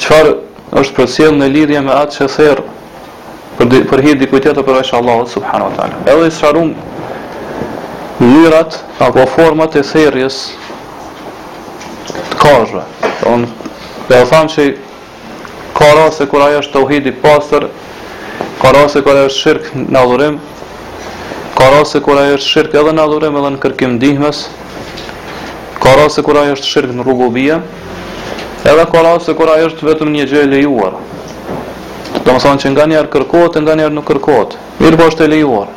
Çfarë është përcjellë në lidhje me atë që therr për di, për hir dikujt tjetër përveç Allahut subhanahu wa taala. Edhe i sqaruam mënyrat apo format e therrjes të kafshëve. Unë do të them se Ka raste kur ai është tauhid i pastër, ka raste kur ai është shirk në adhurim, ka raste kur ai është shirk edhe në adhurim edhe në kërkim ndihmës, ka raste kur ai është shirk në rububie, edhe ka raste kur ai është vetëm një gjë e lejuar. Domethënë që nganjëherë kërkohet e nganjëherë nuk kërkohet. Mirëpo është e lejuar.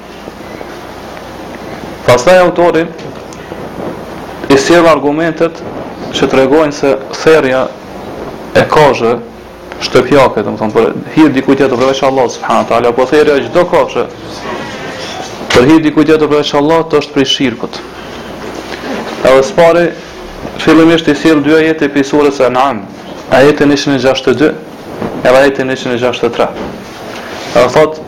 Pastaj autori i sjell argumentet që tregojnë se therrja e kafshëve shtëpiake, domethënë për hir dikujt tjetër përveç Allahut subhanahu teala, apo therrja e çdo kafshe për hir dikujt tjetër përveç Allahut është prej shirkut. Edhe së pari, fillimisht i sjell dy ajete prej surës Al-An'am, ajetin 162 edhe ajetin 163. Edhe thotë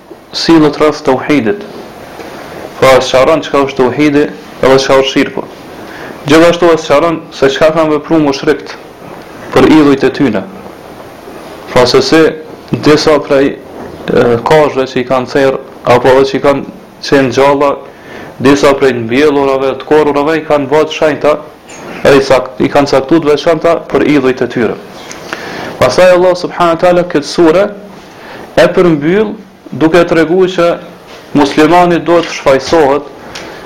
Sillet rreth tauhidit. Pra e sqaron çka është tauhidi edhe çka është shirku. Gjithashtu e sqaron se çka kanë vepru mushriktë për idhujt e tyne. Pra se si disa prej kafshve që i kanë therë apo edhe që i kanë qenë gjalla disa prej të mbjellurave, të korrurave i kanë ba të shenjta edhe i cak, i kanë caktu të veçanta për idhujt e tyre. Pastaj Allahu subhanahu wa taala këtë sure e përmbyll duke treguar që muslimani duhet të shfajësohet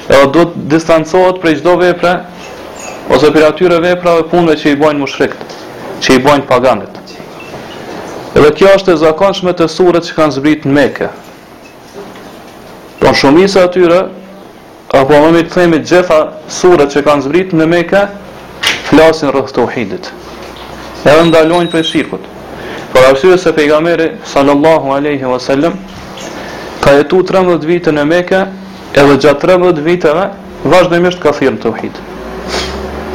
edhe duhet të distancohet prej çdo vepre ose prej atyre veprave punëve që i bojnë mushrikët, që i bojnë paganët. Edhe kjo është e zakonshme te suret që kanë zbrit në Mekë. Por shumica atyre, Apo më mirë të themi të gjitha suret që kanë zbritur në Mekë flasin rreth Tauhidit. Edhe ndalojnë prej shirkut. Për arsye se pejgamberi sallallahu alaihi wasallam ka jetuar 13 vite në Mekë edhe gjatë 13 viteve vazhdimisht ka thirrë në Tauhid.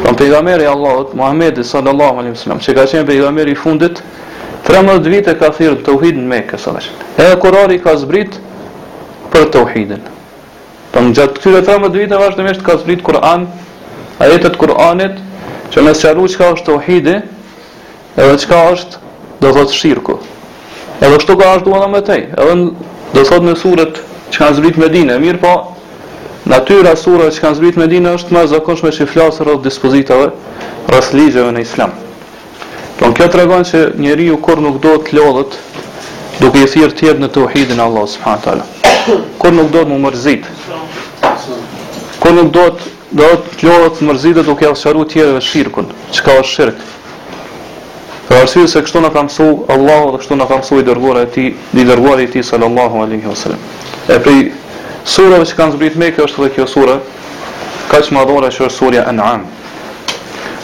Pra pejgamberi i Allahut Muhamedi sallallahu alaihi wasallam, që ka qenë pejgamberi i fundit, 13 vite ka thirrë në Tauhid në Mekë, sa vesh. Edhe Kurani ka zbrit për Tauhidin. Pra gjatë këtyre trembëdhjetë viteve vazhdimisht ka zbrit Kur'an, ajete të Kur'anit që me sqaru çka është tauhidi edhe çka është do thot shirku. Edhe kështu ka vazhduar edhe më tej, edhe do thot në suret që kanë zbrit n'Medinë, mirëpo natyra e sureve që kanë zbrit n'Medinë është më e zakonshme që flasin rreth dispozitave, rreth ligjeve në Islam. Pra kjo tregon se njeriu kurrë nuk duhet të lodhet duke i thirrë tjerët në tauhidin e Allahut subhanahu teala. Kurrë nuk duhet me u mërzit. Kurrë nuk duhet të lodhet, mërzitet duke ia sqaruar të tjerëve shirkun, çka është shirk. Për arsye se kështu na ka mësu Allahu dhe kështu na ka mësu i dërguari i tij, i dërguari i tij sallallahu alaihi wasallam. E prej surave që kanë zbrit Mekë është dhe kjo sure, kaq madhore që është surja An'am.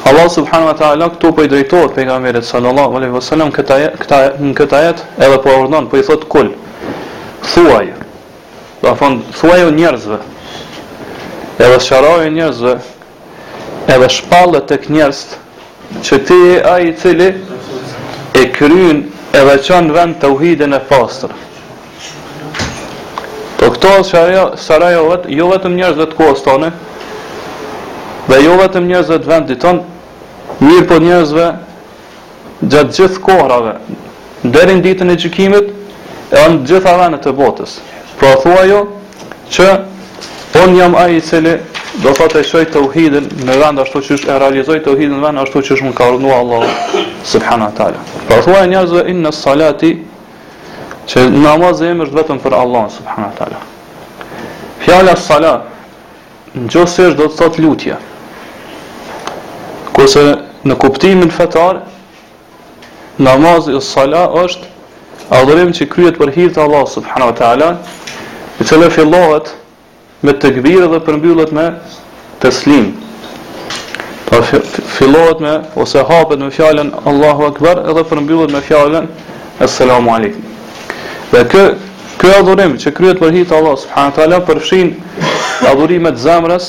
Allahu subhanahu wa taala këtu po i drejtohet pejgamberit sallallahu alaihi wasallam këta këta në këtë ajet edhe po urdhon po i thotë kul thuaj do të thotë thuaju njerëzve edhe sqaroju njerëzve edhe shpalle tek njerëzit që ti je ai i cili e kryen edhe çon në vend tauhidin e pastër Po këtë sqaroju, jo vetëm njerëzve të kohës tonë, dhe jo vetëm njerëzve të vendit tonë, mirëpo njerëzve gjatë gjithë kohrave, deri në ditën e gjykimit, e në gjitha vendet e botës. Pra thuaju, që unë jam ai i cili do thotë e çoj tauhidin në vend ashtu që është e realizoj tauhidin në vend ashtu siç më ka urdhnua Allah subhanahu wa ta'ala. Pra thuaju njerëzve inna salati, Që namazi është vetëm për Allah, subhanahu taala. Fjala sala, në gjuhësisht do të thotë lutje. Kurse në kuptimin fetar, namazi sala është adhurim që kryhet për hir të Allahut, subhanahu wa taala, i cili fillohet me tekbir dhe përmbyllet me teslim. Pra fillohet me ose hapet me fjalën Allahu Akbar edhe përmbyllet me fjalën Assalamu alaikum. Dhe kë ky adhurim që kryhet për hir të Allahut subhanahu wa taala përfshin adhurimet e zemrës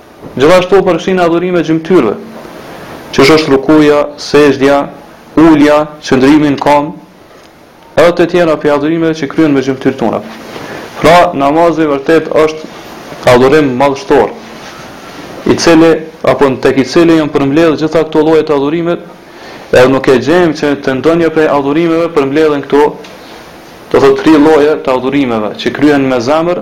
Gjithashtu përfshin adhurimet e gjymtyrëve, qysh është rukuja, sejdja, ulja, qëndrimi në këmbë, edhe të tjera prej adhurimeve që kryhen me gjymtyrët tona. Pra, namazi vërtet është adhurim madhështor, i cili apo tek i cili janë përmbledhë gjitha këto lloje të adhurimit, edhe nuk e gjejmë që te ndonjë prej adhurimeve përmbledhen këto, do thotë tri lloje të adhurimeve që kryhen me zemër,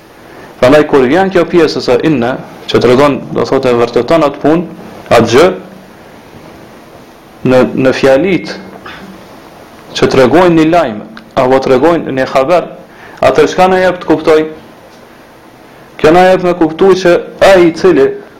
Prandaj kur vjen kjo pjesëza inne, që tregon, do thotë e vërteton atë punë, atë gjë, në në fjalitë që tregojnë një lajm apo tregojnë një haber, atëherë çka na jep të kuptojmë? Kjo na jep me kuptu që ai i cili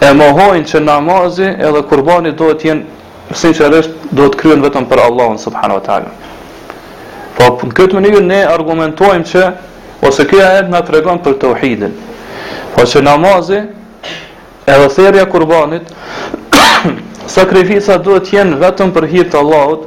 e mohojnë që namazi edhe kurbani duhet të jenë sinqerisht duhet të kryhen vetëm për Allahun subhanahu wa taala. Po në këtë mënyrë ne argumentojmë që ose ky ajet na tregon për tauhidin. Po që namazi edhe therrja kurbanit, sakrifica duhet të jenë vetëm për hir të Allahut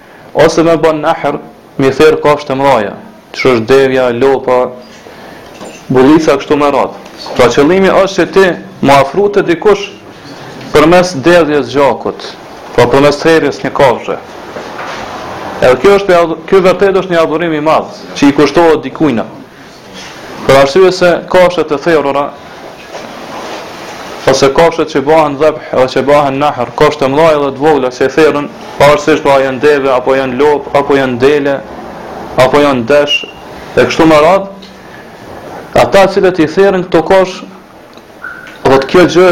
Ose me bën nahr, me i therr kafshë të mëdha, siç është devja, lopa, bullica kështu me radhë. Pra qëllimi është që ti me u afru te dikush përmes derdhjes gjakut, pra përmes therjes një kafshe. Edhe kjo është kjo vërtet është një adhurim i madh që i kushtohet dikujna. Për arsye se kafshët e therura ose kafshët që bëhen dhebh ose që bëhen nahr, kafshë të mëdha dhe të vogla që therren, pavarësisht a janë deve apo janë lopë apo janë dele apo janë desh e kështu me radhë, ata të cilët i therrin këto kafshë, do të kjo gjë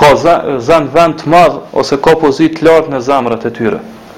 ka zënë vend të madh ose ka pozitë të lartë në zemrat e tyre.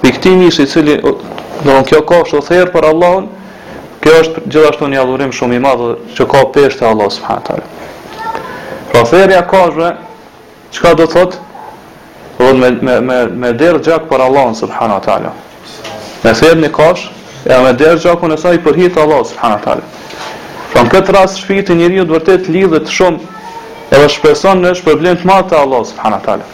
Për këtë mishi i cili nëse kjo kafshë u therr për Allahun, kjo është gjithashtu një adhurim shumë i madh që ka peshë te Allahu subhanahu teala. Pra therrja kafshëve çka do thot? Do me me me me derdh gjak për Allahun subhanahu teala. Me therr një kafshë, e me derdh gjakun e saj për hir të Allahut subhanahu teala. Pra në këtë rast shpirti i njeriut vërtet lidhet shumë edhe shpreson në shpërblim të madh te Allahu subhanahu teala.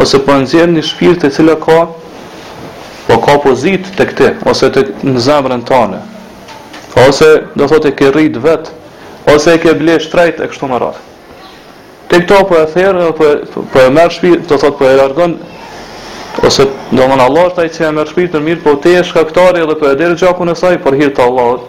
Sepse po e nxjerr një shpirt e cila ka po ka pozitë tek ti ose tek në zemrën tande. Ose do thotë e ke rrit vet, ose e ke ble shtrejt e kështu me radhë. Ti këtë po e therr edhe po e po e merr shpirtin, do thotë po e largon ose domethënë Allahu është ai që e merr shpirtin, mirëpo ti je shkaktari edhe po e derdh gjakun e saj për hir të Allahut.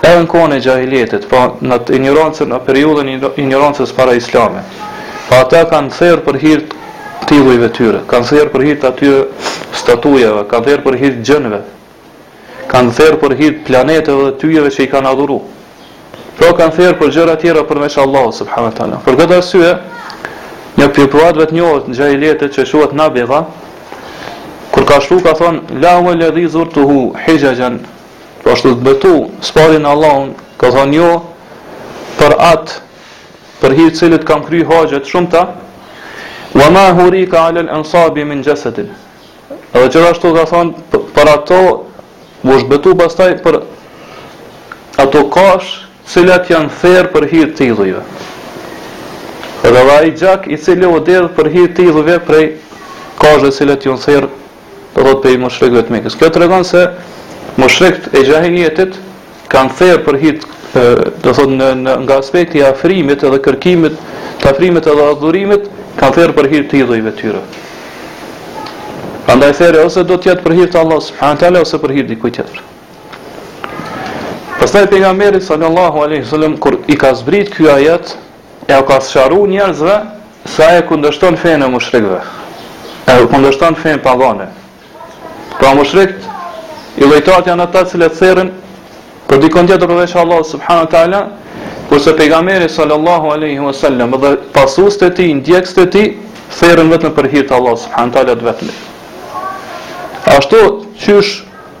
Edhe në kohën e xhahilijetit, pra në injorancën, në periudhën e injorancës para islamit, pra ata kanë therë për hir të idhujve tyre, kanë therë për hir të atyre statujave, kanë therë për hir të xhinëve, kanë therë për hir të planeteve dhe të yjeve që i kanë adhuru. Pra kanë therë për gjëra tjera përveç Allahut subhanahu wa taala. Për këtë arsye, një prej poetëve të njohur të xhahilijetit që quhet Nabigha, kur ka shkruar ka thonë la wa alladhi zurtuhu hijajan Po ashtu u betu, së pari në Allahun, ka thonë jo, për atë, për hir të cilit kam kry haxhet shumta, wa ma hurika alel ensabi min xhesedin. Edhe gjithashtu ka thonë, për ato, u është betu pastaj për ato kafshë, cilat janë therë për hir të idhujve. Edhe për atë gjak i cili u derdh për hir të idhujve prej kafshëve të cilat janë therë do thotë prej mushrikëve të Mekës. Kjo tregon se mushrikët e xahiljetit kanë therë për hir, do thotë në, në nga aspekti i afrimit edhe kërkimit të afrimit edhe adhurimit, kanë therë për hir të idhujve të tyre. Prandaj therja ose do të jetë për hir të Allahut subhanahu wa taala ose për hir dikujt tjetër. Pastaj pejgamberi sallallahu alaihi wasallam kur i ka zbrit ky ajet, E ua ka sqaru njerëzve se ai e kundërshton fenë e mushrikëve. E kundërshton fenë pagane. Pra mushrikët idhujtarët janë ata të cilët therin për dikon tjetër përveç Allahut subhanahu wa taala, kurse pejgamberi sallallahu alaihi wasallam dhe pasuesit e tij, ndjekësit e tij therin vetëm për hir të Allahut subhanahu wa taala të vetmit. Ashtu qysh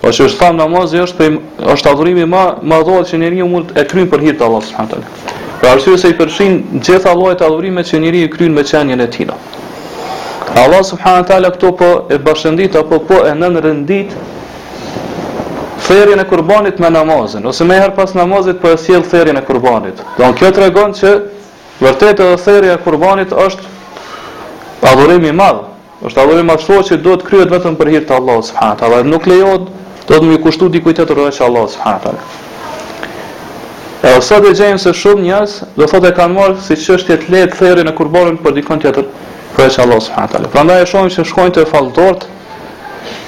Po qysh thamë namazi është për, është adhurimi më madhor që njeriu mund e kryen për hir të Allahut subhanahu teala. Për arsye se i përfshin gjitha llojet e adhurimeve që njeriu kryen me qenien e tij. Allah subhanahu teala këtu po e bashkëngjit apo po e nënrendit therjen e kurbanit me namazin, ose meniherë pas namazit po e sjell therjen e kurbanit. Don kjo tregon se vërtetë edhe therja e kurbanit është adhurim i madh, Është adhurim madhështor që duhet të kryhet vetëm për hir të Allahut subhanahu teala dhe nuk lejohet dot me ia kushtu dikujt tjetër veç Allahut subhanahu teala. Edhe sot e gjejmë se shumë njerëz do thotë e kanë marrë si çështje të lehtë therjen e kurbanit për dikon tjetër veç Allahut subhanahu teala. Prandaj e shohim se shkojnë te falltorët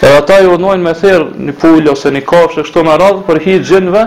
edhe ata i urdhnojnë me therr një pulë ose një kafshë kështu me radhë për hir xhinëve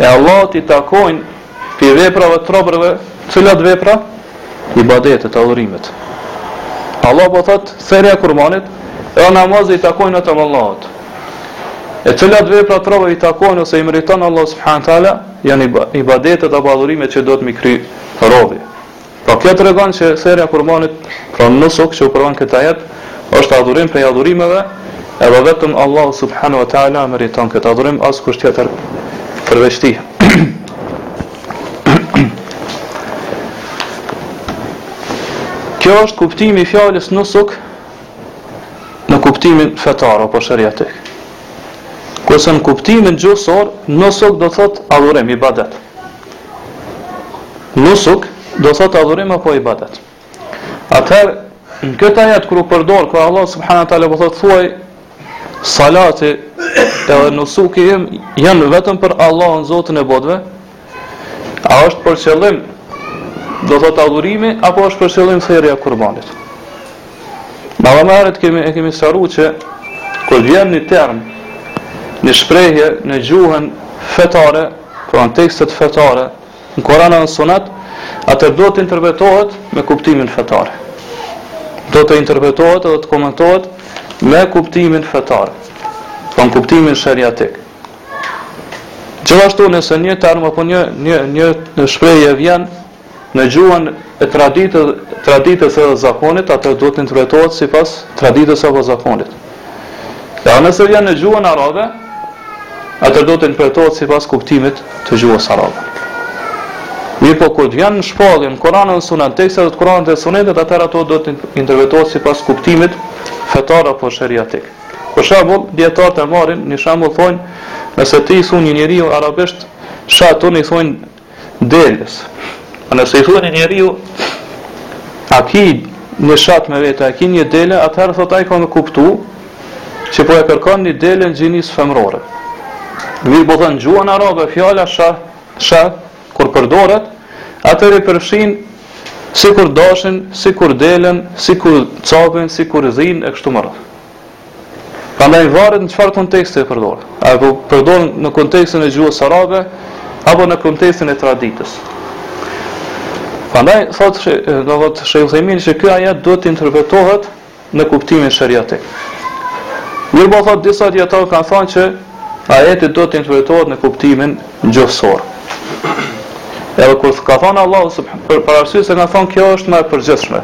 E Allahut i takojnë pi veprave të robërve, cilat vepra? Ibadetet, adhurimet. Allah po thot, therja kurbanit, e namazi i takojnë vetëm Allahut. E cilat vepra të robërve i takojnë ose i meriton Allah subhanahu taala, janë ibadetet apo adhurimet që duhet me i kry robi. Pra kjo tregon që therja e kurbanit, pra nusuk që u përdor në këtë ajet, është adhurim prej adhurimeve, edhe vetëm Allahu subhanahu wa ta'ala e meriton këtë adhurim, askush tjetër përveç tij. Ky është kuptimi i fjalës nusuk në kuptimin fetar apo shariatik. Kurse në kuptimin gjuhësor, nusuk do thot adhurim, ibadet. Nusuk do thotë adhurim apo ibadet. Atëherë në këtë ajet kur u përdor kur Allah subhanahu wa taala po thotë thuaj salati edhe nusuki im janë vetëm për Allahun Zotin e botëve. A është për qëllim do thotë adhurimi apo është për qëllim therja e kurbanit? Ma dhe marit kemi, e kemi sqaru që kur vjen një term, një shprehje në gjuhën fetare, Pra në tekstet fetare në Kur'an dhe në Sunet, atëherë do të interpretohet me kuptimin fetar. Do të interpretohet dhe të komentohet me kuptimin fetar, pra në kuptimin shariatik. Gjithashtu nëse një term apo një një një shprehje vjen Në gjuhën e traditë, traditës edhe zakonit, atër duhet të interpretohet sipas traditës apo zakonit. Dhe a nëse vjen në gjuhën arabe, atër duhet të interpretohet sipas kuptimit të gjuhës arabe. Mirëpo, kur të vjen në shpallje në Kur'an, në sunet, tekstet e Kur'anit dhe sunetit, atër ato duhet të interpretohet sipas kuptimit fetar apo sheriatik. Për shembull, dijetarët e marrin, një shembull thonë, nëse ti i thua një njeri arabisht, shatun i thonë Deles. Po nëse i thua një njeriu a ki një shat me vete, a ki një dele, atëherë thot ai ka me kuptu që po e kërkon një dele në gjinisë femërore. Mirëpo thotë në gjuhën arabe, fjala sha, sha, kur përdoret, atër i përfshin sikur dashin, sikur delen, sikur capin, sikur dhinë, e kështu me radhë. Prandaj varet në çfarë konteksti e përdor. A e përdor në kontekstin e gjuhës arabe apo në kontekstin e traditës. Prandaj thotë se do thotë Sheikh Uthaymeen se ky ajet duhet të interpretohet në kuptimin shariatik. Mirëpo thotë disa dijetarë kanë thënë që Ajeti duhet të interpretohet në kuptimin gjuhësor. Edhe kur ka thënë Allahu subhanahu për për arsye se kanë thënë kjo është më e përgjithshme.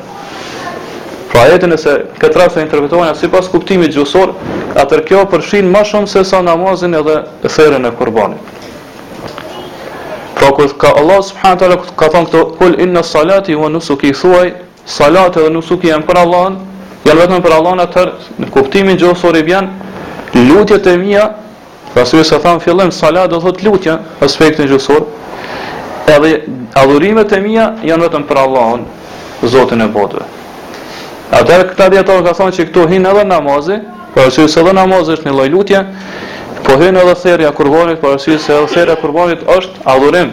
Pra ajetin nëse këtë rast e interpretojnë sipas kuptimit gjuhësor, atër kjo përfshin më shumë sesa namazin edhe therjen e kurbanit. Pra kur ka Allahu subhanahu taala ka thënë këto kul inna salati wa nusuki thuaj Salati dhe nusuki janë për Allahun, janë vetëm për Allahun atëherë në kuptimin gjuhësor i vjen lutjet e mia, pasi se thamë fillim salat do thotë lutje, aspektin gjuhësor. Edhe adhurimet e mia janë vetëm për Allahun, Zotin e botëve. Atëherë këta dijetarë ka thonë që këtu hin edhe namazi, për arsye se edhe namazi është një lloj lutje, po hin edhe therja kurbanit, për arsye se edhe therja kurbanit është adhurim.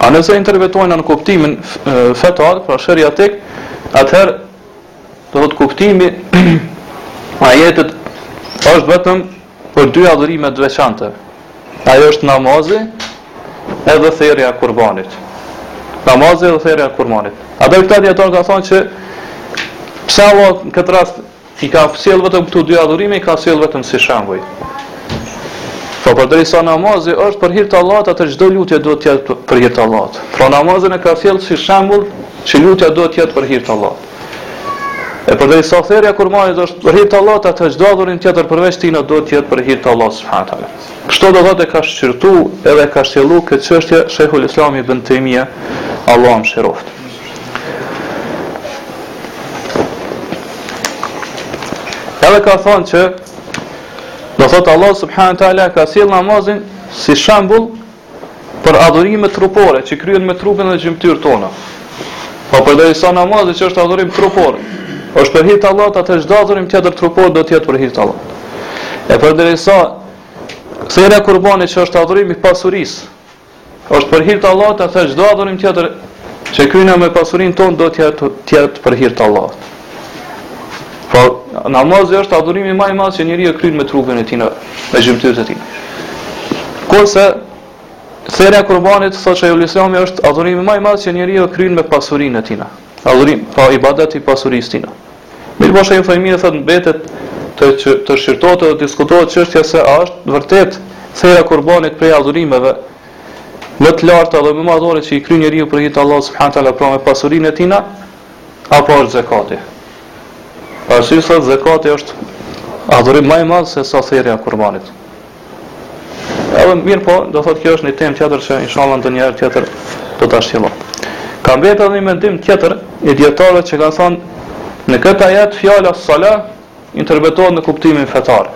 A nëse interpretojnë në kuptimin fetar, pra sheriatik, atëherë do thotë kuptimi ajetit është vetëm për dy adhurime të veçanta. Ajo është namazi edhe therja e kurbanit. Namazi edhe therja e kurbanit. Atëherë këta dijetarë ka thonë që pse Allah në këtë rast I ka sjell vetëm këtu dy adhurime i ka sjell vetëm si shembuj. Po përderisa namazi është për hir të Allahut atëherë çdo lutje duhet të jetë për hir të Allahut. Pra namazin e ka sjell si shembull që lutja duhet të jetë për hir të Allahut. E përderisa therja kurbanit është për hir të Allahut atëherë çdo adhurim tjetër përveç tina duhet të jetë për hir të Allahut subhanahu taala. Kështu do thotë ka shqyrtu edhe ka shtjellu këtë çështje Shejhul Islami ibn Tejmije Allahu e mëshiroftë. Edhe ka thonë që do thotë Allahu subhanahu teala e ka sjell namazin si shembull për adhurime trupore që kryhen me trupin dhe gjymtyrët tona. Po përderisa namazi që është adhurim trupor, është për hir të Allahut, atëherë çdo adhurim tjetër trupor do të jetë për hir të Allahut. E përderisa therja kurbanit që është adhurim i pasurisë, Është për hir të Allahut atëherë çdo adhurim tjetër që kryna me pasurinë tonë do të jetë të jetë për hir të Allahut. Po namazi është adhurimi më i madh që njeriu e kryen me trupin e tina me gjymtyrët e tij. Kurse therja kurbanit thotë Shejhul Islami është adhurimi më i madh që njeriu e kryen me pasurinë e tij. Adhurim, pra ibadet i pasurisë së tina. Mirëpo Shejhu Uthejmini thotë mbetet të të shqyrtohet edhe të diskutohet çështja se a është vërtet therja kurbanit prej adhurimeve më të larta dhe më madhore që i kryen njeriu për hir të Allahut subhanahu teala pra me pasurinë e tina apo është zekati. Arsye se zekati është adhurim më i madh sesa therja kurbanit. Edhe mirëpo, do thotë kjo është një temë tjetër që inshallah ndonjëherë tjetër do ta shtjellojmë. Ka mbetë edhe një mendim tjetër i dijetarëve që kanë thonë në këtë ajet fjala sala interpretohet në kuptimin fetar.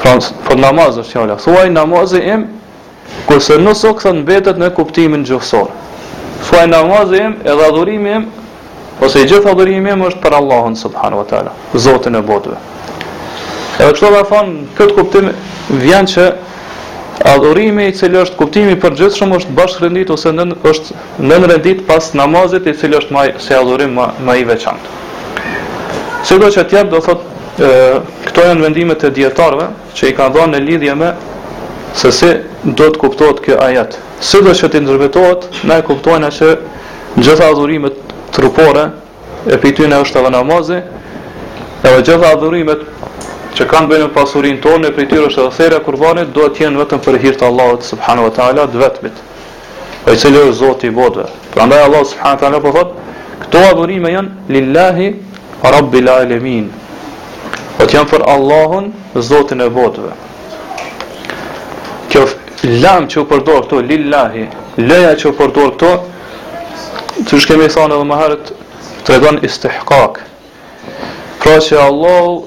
Pra, për namaz është fjala. Thuaj namazi im Kurse nusuk thotë mbetet në kuptimin gjuhësor. Thuaj namazi im edhe adhurimi im ose i gjithë adhurimi im është për Allahun subhanahu wa ta'ala, Zotin e botëve. Edhe kështu ka thonë këtë kuptim vjen që adhurimi i cili është kuptimi i përgjithshëm është bashkërendit ose nën është nën rendit pas namazit i cili është më si adhurim më më i veçantë. Sido që të jetë do thotë këto janë mendimet e dijetarëve, që i kanë dhënë në lidhje me se si duhet të kuptohet ky ajet. Sido që të interpretohet, na e kuptojna që gjitha adhurimet trupore e prej tyre është edhe namazi, edhe gjitha adhurimet që kanë të bëjnë me pasurinë tonë e prej tyre është edhe therja kurbanit, duhet të jenë vetëm për hir të Allahut subhanahu wa taala të vetmit. i cili është Zoti i botëve. Prandaj Allahu subhanahu wa taala po thot, këto adhurime janë lillahi rabbil alamin. Po thot janë për Allahun, Zotin e botëve. Kjo lam që u përdor këtu lillahi, lami që u përdor këtu, siç kemi thënë edhe më herët, tregon istihqaq. Pra që Allahu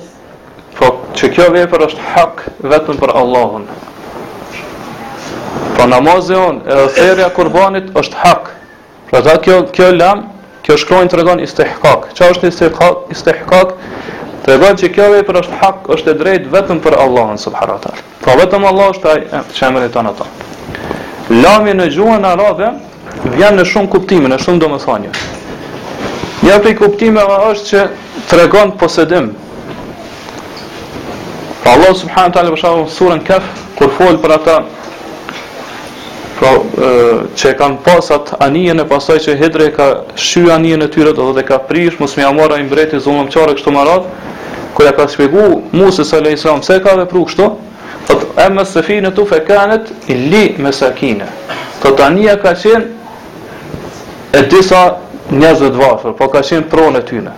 Pra që kjo vepër është hak vetëm për Allahun. Po namazi edhe therja e kurbanit është hak. Pra ta kjo kjo lam, kjo shkronjë tregon istihkak. Ça është istihkak? Istihkak tregon që kjo vepër është hak, është e drejtë vetëm për Allahun subhanahu wa taala. Pra vetëm Allah është ai që e meriton atë. Lami në gjuhën arabe vjen në shumë kuptime, në shumë domethënie. Një prej kuptimeve është që tregon posedim. Pra Allah subhanahu wa taala për shembull surën Kaf kur flet për ata Pra, që e kanë pas atë anijen e pastaj që Hidri e ka shqy anijen e tyre, do thot e ka prish, mos me ja marr ai mbreti zullumqar e kështu me radhë, kur ja ka shpjegu Musës alejhi selam, pse ka vepru kështu, thot, emme sefinetu fe kanet li mesakine, thot, anija ka qenë, e disa njerëzve të varfër, pra ka qenë pronë e tyne,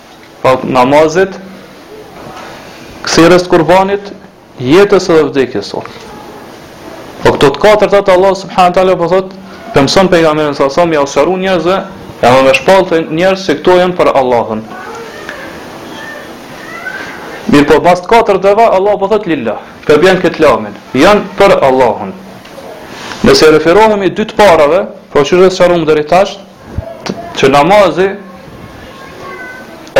pra namazit, therjes të kurbanit, jetës edhe vdekjes sonë. Po këto të katërta Allahu subhanahu teala po thot, po e mëson pejgamberin s.a.s., me ja sqaru njerëzve, edhe me shpall te njerëzit që këto janë për Allahun. Mirëpo, mbas të katërtave, Allah po thot lillah, po e bjen këtë lamin, janë për Allahun. Nëse referohemi dy të parave, pra që i sqaruam deri tash, që namazi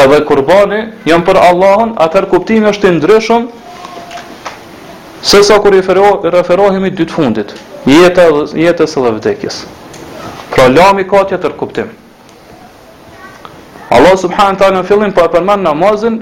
edhe kurbani janë për Allahun, atëherë kuptimi është i ndryshëm sesa kur i referohemi dy të fundit, jetës, jetës dhe vdekjes. Pra lami ka tjetër kuptim. Allahu subhanahu teala në fillim po e përmend namazin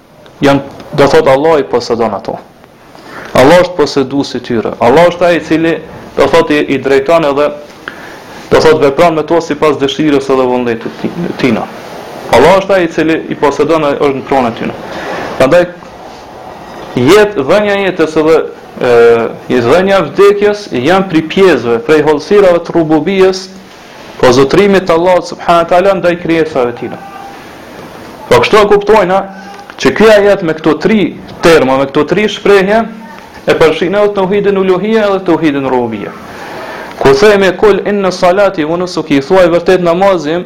janë do thot Allah i posedon ato. Allah është posedues i tyre. Allah është ai i cili do thot i, i drejton edhe do thot vepron me to sipas dëshirës edhe vullnetit të tina. Allah është ai i cili i posedon dhe është në pronë të tina. Prandaj jetë dhënia e jetës edhe e dhënia e vdekjes janë prej pjesëve, prej hollësirave të rububijës Po zotërimit të Allahut subhanahu teala ndaj krijesave të tina. Pra kështu e kuptojna që ky ajet me këto tri terma, me këto tri shprehje e përfshin edhe tauhidin uluhia edhe tauhidin rububia. Kur themi kul inna salati wa nusuki thuaj vërtet namazi im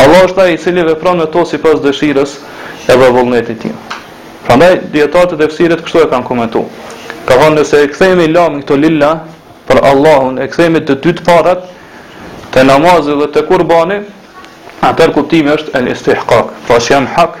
Allahu është ai i cili vepron me to sipas dëshirës edhe vullnetit të tij. Prandaj dijetarët e tefsirit kështu e kanë komentuar. Ka thënë nëse e kthejmë lamin këto lilla për Allahun, e kthejmë të dy të parat te namazi dhe te kurbani, atëherë kuptimi është el istihqaq, pra që jan hak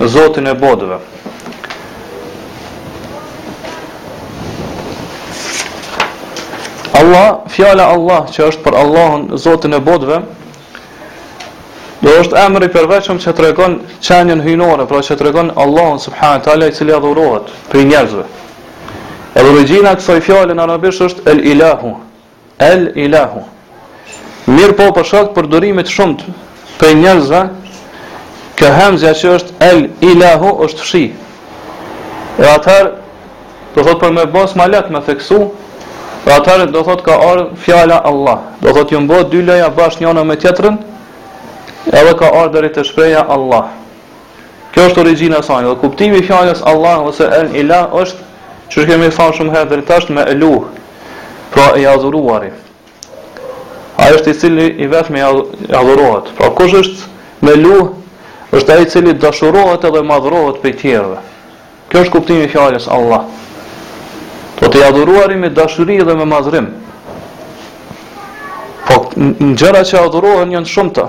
Zotin e botëve. Allah, fjala Allah që është për Allahun, Zotin e botëve, do është emër i përveçëm që tregon qenien hyjnore, pra që tregon Allahun subhanahu teala i cili adhurohet prej njerëzve. Edhe origjina e kësaj fjale në arabisht është el ilahu, El ilahu. Mirpo për shkak të përdorimit të shumtë prej njerëzve, kjo hemzja që është el ilahu është fshi. E atëherë do thot për me bo sa ma let me theksu, dhe atëherë do thot ka ardhë fjala Allah. Do thot jun bo dy lama bashkë njëna me tjetrën, edhe ka ardhë deri te shprehja Allah. Kjo është origjina e saj dhe kuptimi i fjalës Allah ose El Ilah është, siç kemi thënë shumë herë deri tash, meeluh, pra i adhuruari. Ai është i cili i vetmi adhurohet. Pra kush është meeluh, është ai i cili dashurohet edhe madhrohet prej tjerëve. Ky është kuptimi i fjalës Allah. Do thot i adhuruari me dashuri dhe me madhrim. Po gjërat që adhurohen janë të shumta.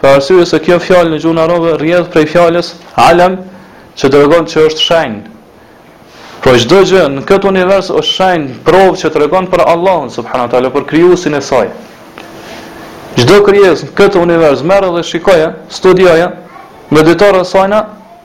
Për arsye se kjo fjalë në gjuhën arabe rrjedh prej fjalës alem që tregon që është shenjë. Pra çdo gjë në këtë univers është shenjë, provë që tregon për Allahun subhanahu wa taala, për krijuesin e saj. Çdo krijesë në këtë univers merr dhe shikoje, studioje, medito rreth sajna,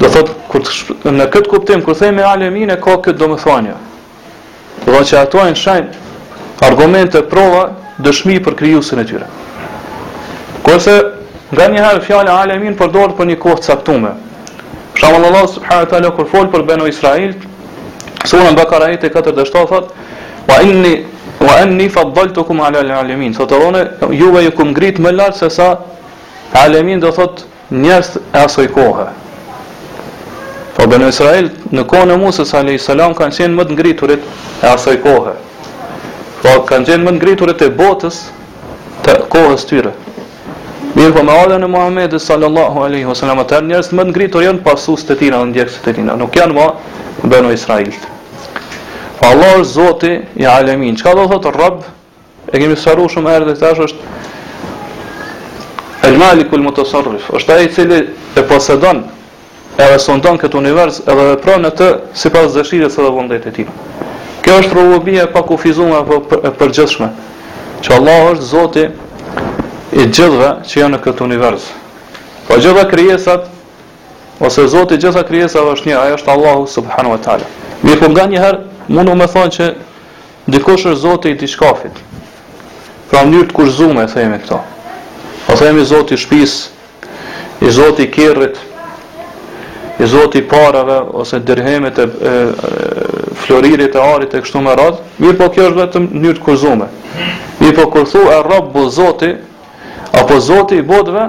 Do thot kur të shp... në këtë kuptim kur themi alemin e ka këtë domethënie. Do thot që ato janë shenj argumente prova dëshmi për krijuesin e tyre. Kurse nganjëherë fjala alemin përdoret për një kohë të caktuar. Për shembull Allahu subhanahu wa taala kur fol për Banu Israil, sura Bakara ajeti 47 thot: "Wa inni wa anni faddaltukum ala al-alamin." Thot edhe unë juve ju kam ngrit më lart se sa alemin do thot Njerëzit e asoj kohe. Po Benu Israil në kohën e Musës alejhi selam kanë qenë më të ngriturit e asoj kohe. Po kanë qenë më të ngriturit e botës të kohës tyre. Mirëpo me ardhen e Muhammedit sallallahu aleyhi wa sallam atër njerëz më të ngritur janë pasus të tina dhe ndjekës të tina nuk janë ma Benu Israilt. Po Allah është zoti i alemin. Çka do thotë Rab E kemi sqaruar shumë herë dhe tash është El Malikul Mutasarrif, është ai i cili e posedon edhe sundon këtë univers edhe vepron në të sipas dëshirës edhe vullnetit të tij. Kjo është rububia e pakufizuar apo e përgjithshme. Që Allah është Zoti i gjithëve që janë në këtë univers. Po gjitha krijesat ose Zoti i gjitha krijesave është një, ai është Allahu subhanahu wa taala. Mirë, po nganjëherë mund me thonë që Dikush është zoti i diçkafit. Pra në mënyrë të kufizume e themi këto. Po themi zoti i shpisë, i zoti i kerrit, i zoti i parave ose dirhemit e, e floririt e arit e kështu me radhë, mirëpo kjo është vetëm në mënyrë të kufizume. Mirëpo kur thu er-Rabbu zoti, apo zoti i botëve,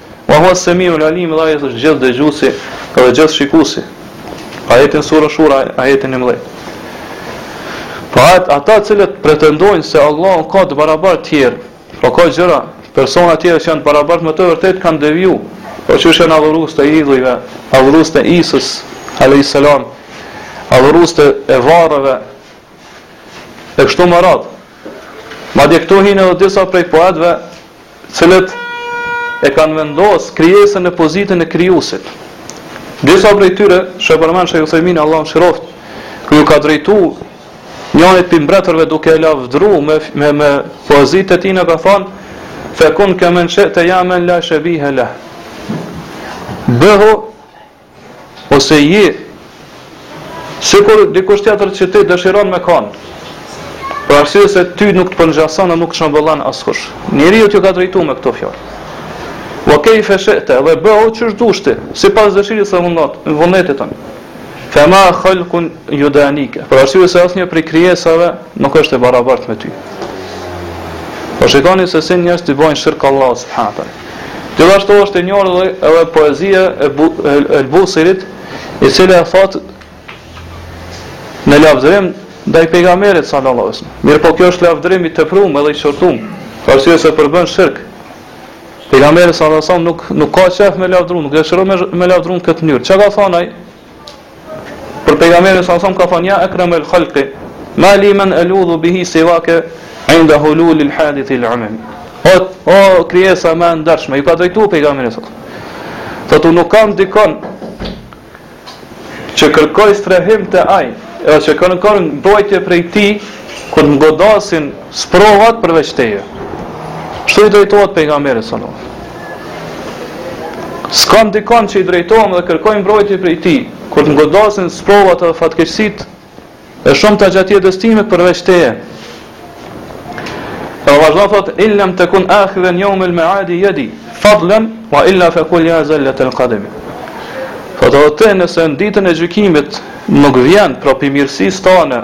Wa huwa as-sami'u al-alim dhe ai është gjithëdëgjuesi dhe gjithëshikuesi. Ajeti në surën Shura, ajeti 11. Po atë ata të cilët pretendojnë se Allahu ka të barabartë të tjerë, po ka gjëra, persona të tjerë që janë të barabartë me të, vërtet kanë deviju. Qofshin adhurues të idhujve, adhurues të Isës alayhis salam, adhurues të varreve e kështu me radhë. Madje këtu hinë edhe disa prej poetëve të cilët e kanë vendosë krijesën në pozitën e krijuesit. Disa prej tyre, siç përmend shejh Uthejmini, Allahu e mëshiroftë, ku ju ka drejtu njanit prej mbretërve duke e lavdru me, me, me poezit e tina ka thonë, fekun kemen shi'te ja men la shebihe leh. Bëhu Ose je sikur dikush tjetër që ti dëshiron me kanë, për arsye se ty nuk të përngjason e nuk shëmbëllan askush. Njeriut ju ka drejtu me këto fjalë. Wa kejfe shi'te dhe bëhu qysh të dush ti, sipas dëshirës dhe vullnet, vullnetit tënd. Fe ma khalkun judanike, për arsye se asnjë prej krijesave nuk është e barabart me ty. Po shikoni se si njerëzit i bojnë shirk Allahut subhanehu Gjithashtu është e njohur edhe, edhe poezia e El-Busirit, i cili e thotë në lavdërim ndaj pejgamberit sallallahu alajhi wasallam. Mirë, po kjo është lavdërim i teprum edhe i shëmtum, për arsye se përbën shirk. Pejgamberi sallallahu alajhi wasallam nuk nuk ka qef me lavdru, nuk dëshiron me, me lavdru në këtë mënyrë. Çka ka thënë ai? Për pejgamberin sa sa ka thënë ja ekrem el khalqi ma li men eludhu bihi siwake inda hulul al hadith al amami. O o krijesa më e ndershme, ju ka drejtu pejgamberit sa. Thotë unë nuk kam dikënd që kërkoj strehim te ai, edhe që kërkoj mbrojtje prej tij kur më godasin Sprovohet përveç teje. Kështu i drejtohet pejgamberit sallallahu alaihi wasallam. S'kam dikënd që i drejtohem dhe kërkoj mbrojtje prej tij, kur të më godasin sprovat dhe fatkeqësitë e shumta gjatë jetës sime përveç teje. E vazhdon thot, illem tekun ahidhen jeumel meadi jedi, fadlen, ve illa fe kul ja zelletel kademi. Thot, o ti nëse në ditën e gjykimit nuk vjen pra prej mirësisë tane,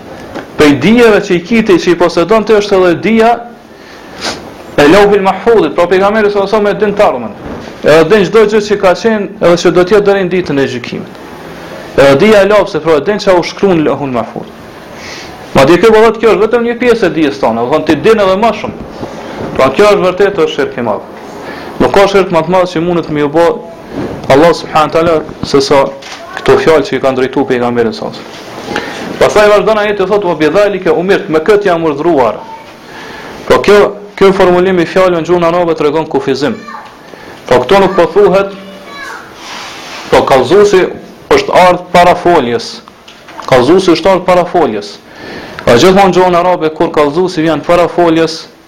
Prej dijeve që i ki ti që i posedon ti është edhe dija e lauhil mahfudhit, pra pejgamberi salallahu alejhi selam e din të ardhmen, edhe din çdo gjë që ka qenë edhe që do të jetë deri në ditën e gjykimit. Edhe dija e lapsit, pra din çka u shkru në lauhil mahfudh. Madje kjo bëhet kjo është vetëm një pjesë e dijes tënde, dhe thonë ti din edhe ma shumë. Pra kjo është vërtet është shirk i madhë. Nuk ka shirk më të madhë që mundet me ju bo Allahut subhanë tala se sa këto fjalë që i kanë drejtu pejgamberit sa Pastaj vazhdon ajeti thotë wa bidhalike umirt, me këtë jam urdhëruar. Po kjo kjo formulim i fjalëve në gjuhën arabe tregon kufizim. Po këtu nuk po thuhet po kallëzuesi është ardh para foljes. Kallëzuesi është ardh para foljes. Po gjithmonë në gjuhën arabe kur kallëzuesi vjen para foljes,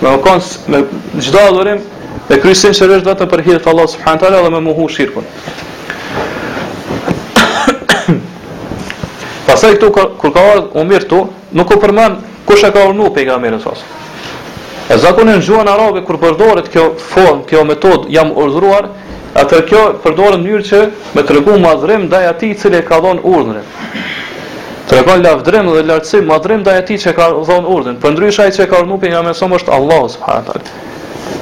Me kon me çdo adhurim e kry sinqerisht vetëm për hir të Allahut subhanahu wa taala dhe me mohu shirkun. Pastaj këtu kur ka ardhur Umir tu, nuk u përmend kush e ka urdhnu pejgamberin sa. E zakonisht në gjuhën arabe kur përdoret kjo formë, kjo metodë jam urdhëruar, Atëherë kjo përdoret në mënyrë që me tregu madhrim ndaj atij i cili e ka dhënë urdhrin. Tregon lavdrim dhe lartësim, madhrim ndaj atij që ka dhënë urdhrin. Përndryshe ai që ka urdhëruar pejgamberin sa është Allahu subhanahu wa taala.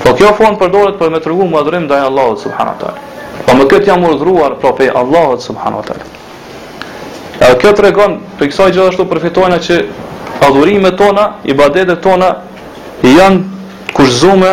Po kjo formë përdoret për me tregu madhrim ndaj Allahut subhanahu wa taala. Po me këtë jam urdhëruar pra prej Allahut subhanahu wa taala. Edhe kjo tregon prej kësaj gjithashtu përfitojmë që adhurimet tona, ibadetet tona janë të kushtëzume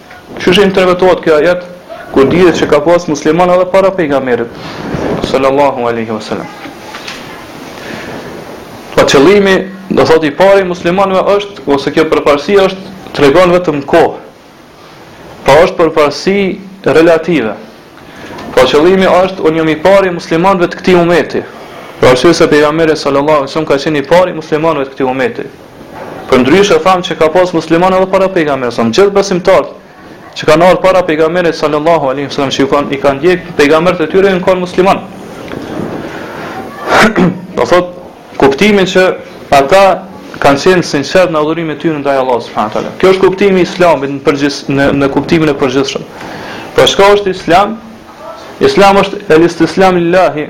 Qysh interpretohet ky ajet kur dihet që ka pas musliman edhe para pejgamberit sallallahu alejhi ve selam. Po qëllimi, do thotë i pari i muslimanëve është ose kjo përparësi është tregon vetëm kohë. Po është përparësi relative. Po qëllimi është unë jam i pari i muslimanëve të këtij umeti. Për arsye se pejgamberi sallallahu alejhi ve selam ka qenë i pari i muslimanëve të këtij umeti. Përndryshe thamë që ka pas musliman edhe para pejgamberit sa, gjithë besimtarët që kanë ardhur para pejgamberit sallallahu alaihi wasallam që kanë i kanë ndjek pejgamberët e tyre janë kanë musliman. Do thot në kuptimin që ata kanë qenë të sinqertë në adhurimin e tyre ndaj Allahut subhanahu teala. Kjo është kuptimi i Islamit në përgjith në në kuptimin e përgjithshëm. Pra çka është Islam? Islam është el istislam lillahi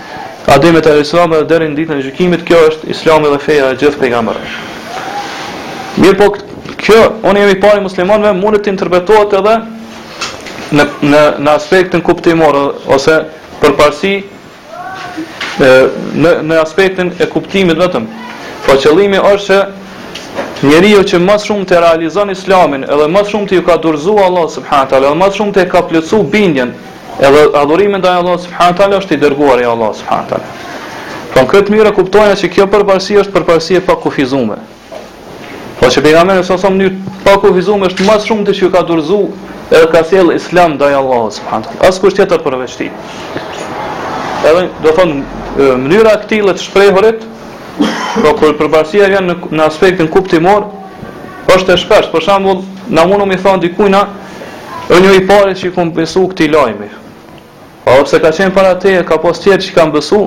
Ademit alejhi selam edhe deri në ditën e gjykimit kjo është Islami dhe feja e gjithë pejgamberëve. Mirpo kjo unë jam i pari muslimanëve mund të interpretohet edhe në në në aspektin kuptimor ose përparësi në në aspektin e kuptimit vetëm. Po qëllimi është që njeriu që më së shumti e realizon Islamin edhe më së shumti ju ka dorëzuar Allahut subhanahu wa taala, më së shumti ka plotësuar bindjen Edhe adhurimi ndaj Allahut subhanahu teala është i dërguari i Allahut subhanahu teala. Po këtë mund e kuptojmë se kjo përparësi është përparësi e pakufizuar. Po që pejgamberi s.a.s. në mënyrë të pakufizuar është më së shumti që ju ka dorëzu edhe ka sjell islam ndaj Allahut subhanahu teala. Askush tjetër përveç tij. Edhe do me thonë mënyra e e këtij të shprehurit, po kur përparësia vjen në, në aspektin kuptimor, është e shpesh. Për shembull, na mundum me i thon dikujt na Unë jom i pari që i kom besu këtij lajmi. Po edhe pse ka qenë para teje, ka pas tjerë që i kanë besu,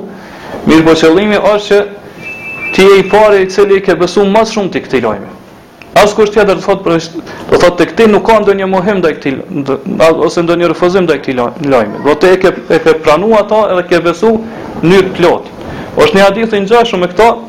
mirëpo qëllimi është që ti je i pari i cili i ke besu mas shumti këtij lajmi. Askush tjetër do thotë pra do thotë tek ti nuk ka ndonjë mohim ndaj këtij ose ndonjë refuzim ndaj këtij lajmi. Do thotë e ke e ke pranuar ato edhe ke besu në mënyrë të plotë. Është një hadith i ngjashëm me këto,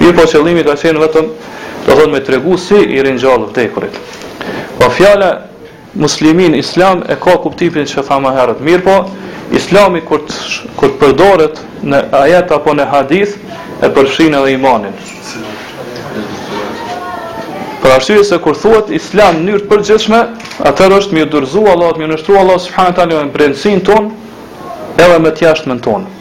Mirëpo qëllimi ka qenë vetëm, do me thonë me tregu si i ringjall të vdekurit. Po fjala muslimin islam e ka kuptimin që thamë herët. Mirëpo Islami kur të, kur të përdoret në ajet apo në hadith e përfshin edhe imanin. Për arsye se kur thuhet islam në mënyrë të përgjithshme, atëherë është me ju dorëzuar Allahut, me ju nënshtruar Allahut subhanahu wa taala në brendësinë tonë edhe me të jashtëmën tonë.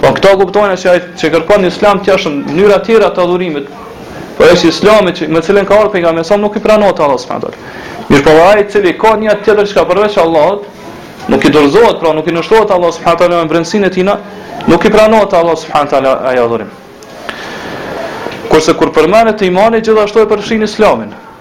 Po këtu kuptojmë se ai që kërkon Islam të jashtëm në mënyra të tjera të adhurimit. Po jo si Islami që me cilën ka ardhur pejgamberi s.a.s. nuk i pranohet te Allahu subhanahu taala. Mirë po ai i cili ka nijet tjetër çka përveç Allahut, nuk i dorëzohet, pra nuk i nënshtrohet Allahut subhanahu taala me brendësinë e tij, nuk i pranohet te Allahu subhanahu taala ai adhurim. Kurse kur përmendet imani gjithashtu e përfshin Islamin.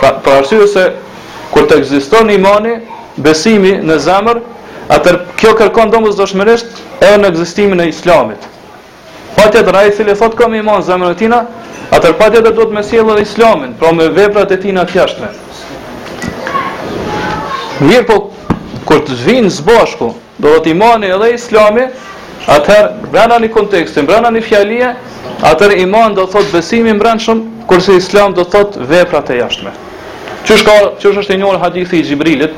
Pra, për arsye se kur të ekziston imani, besimi në zemër, atëherë kjo kërkon domosdoshmërisht edhe në ekzistimin e Islamit. Patjetër ai i cili thotë kam iman në zemrën e tina, atëherë patjetër duhet me sjellë edhe Islamin, pra me veprat e tina të jashtme. Mirë po, kur të vijnë së bashku, Do thotë imani edhe islami, atëherë brenda një konteksti, brenda një fjalie, atëherë iman do të thotë besimi i brendshëm, kurse islam do të thotë veprat e jashtme. Qysh ka, qysh është i njohur hadithi i Xhibrilit,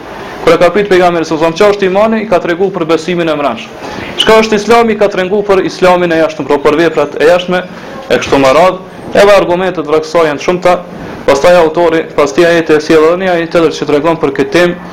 kur e ka pyet pejgamberin s.a.s. çka është imani, i ka treguar për besimin e mbrendshëm. Çka është Islami, ka treguar për Islamin e jashtëm, pra për veprat e jashtme e kështu me radh, edhe argumentet për kësaj janë të shumta. Pastaj autori, pas këtij ajeti e sjell edhe një ajet tjetër që tregon për këtë temë,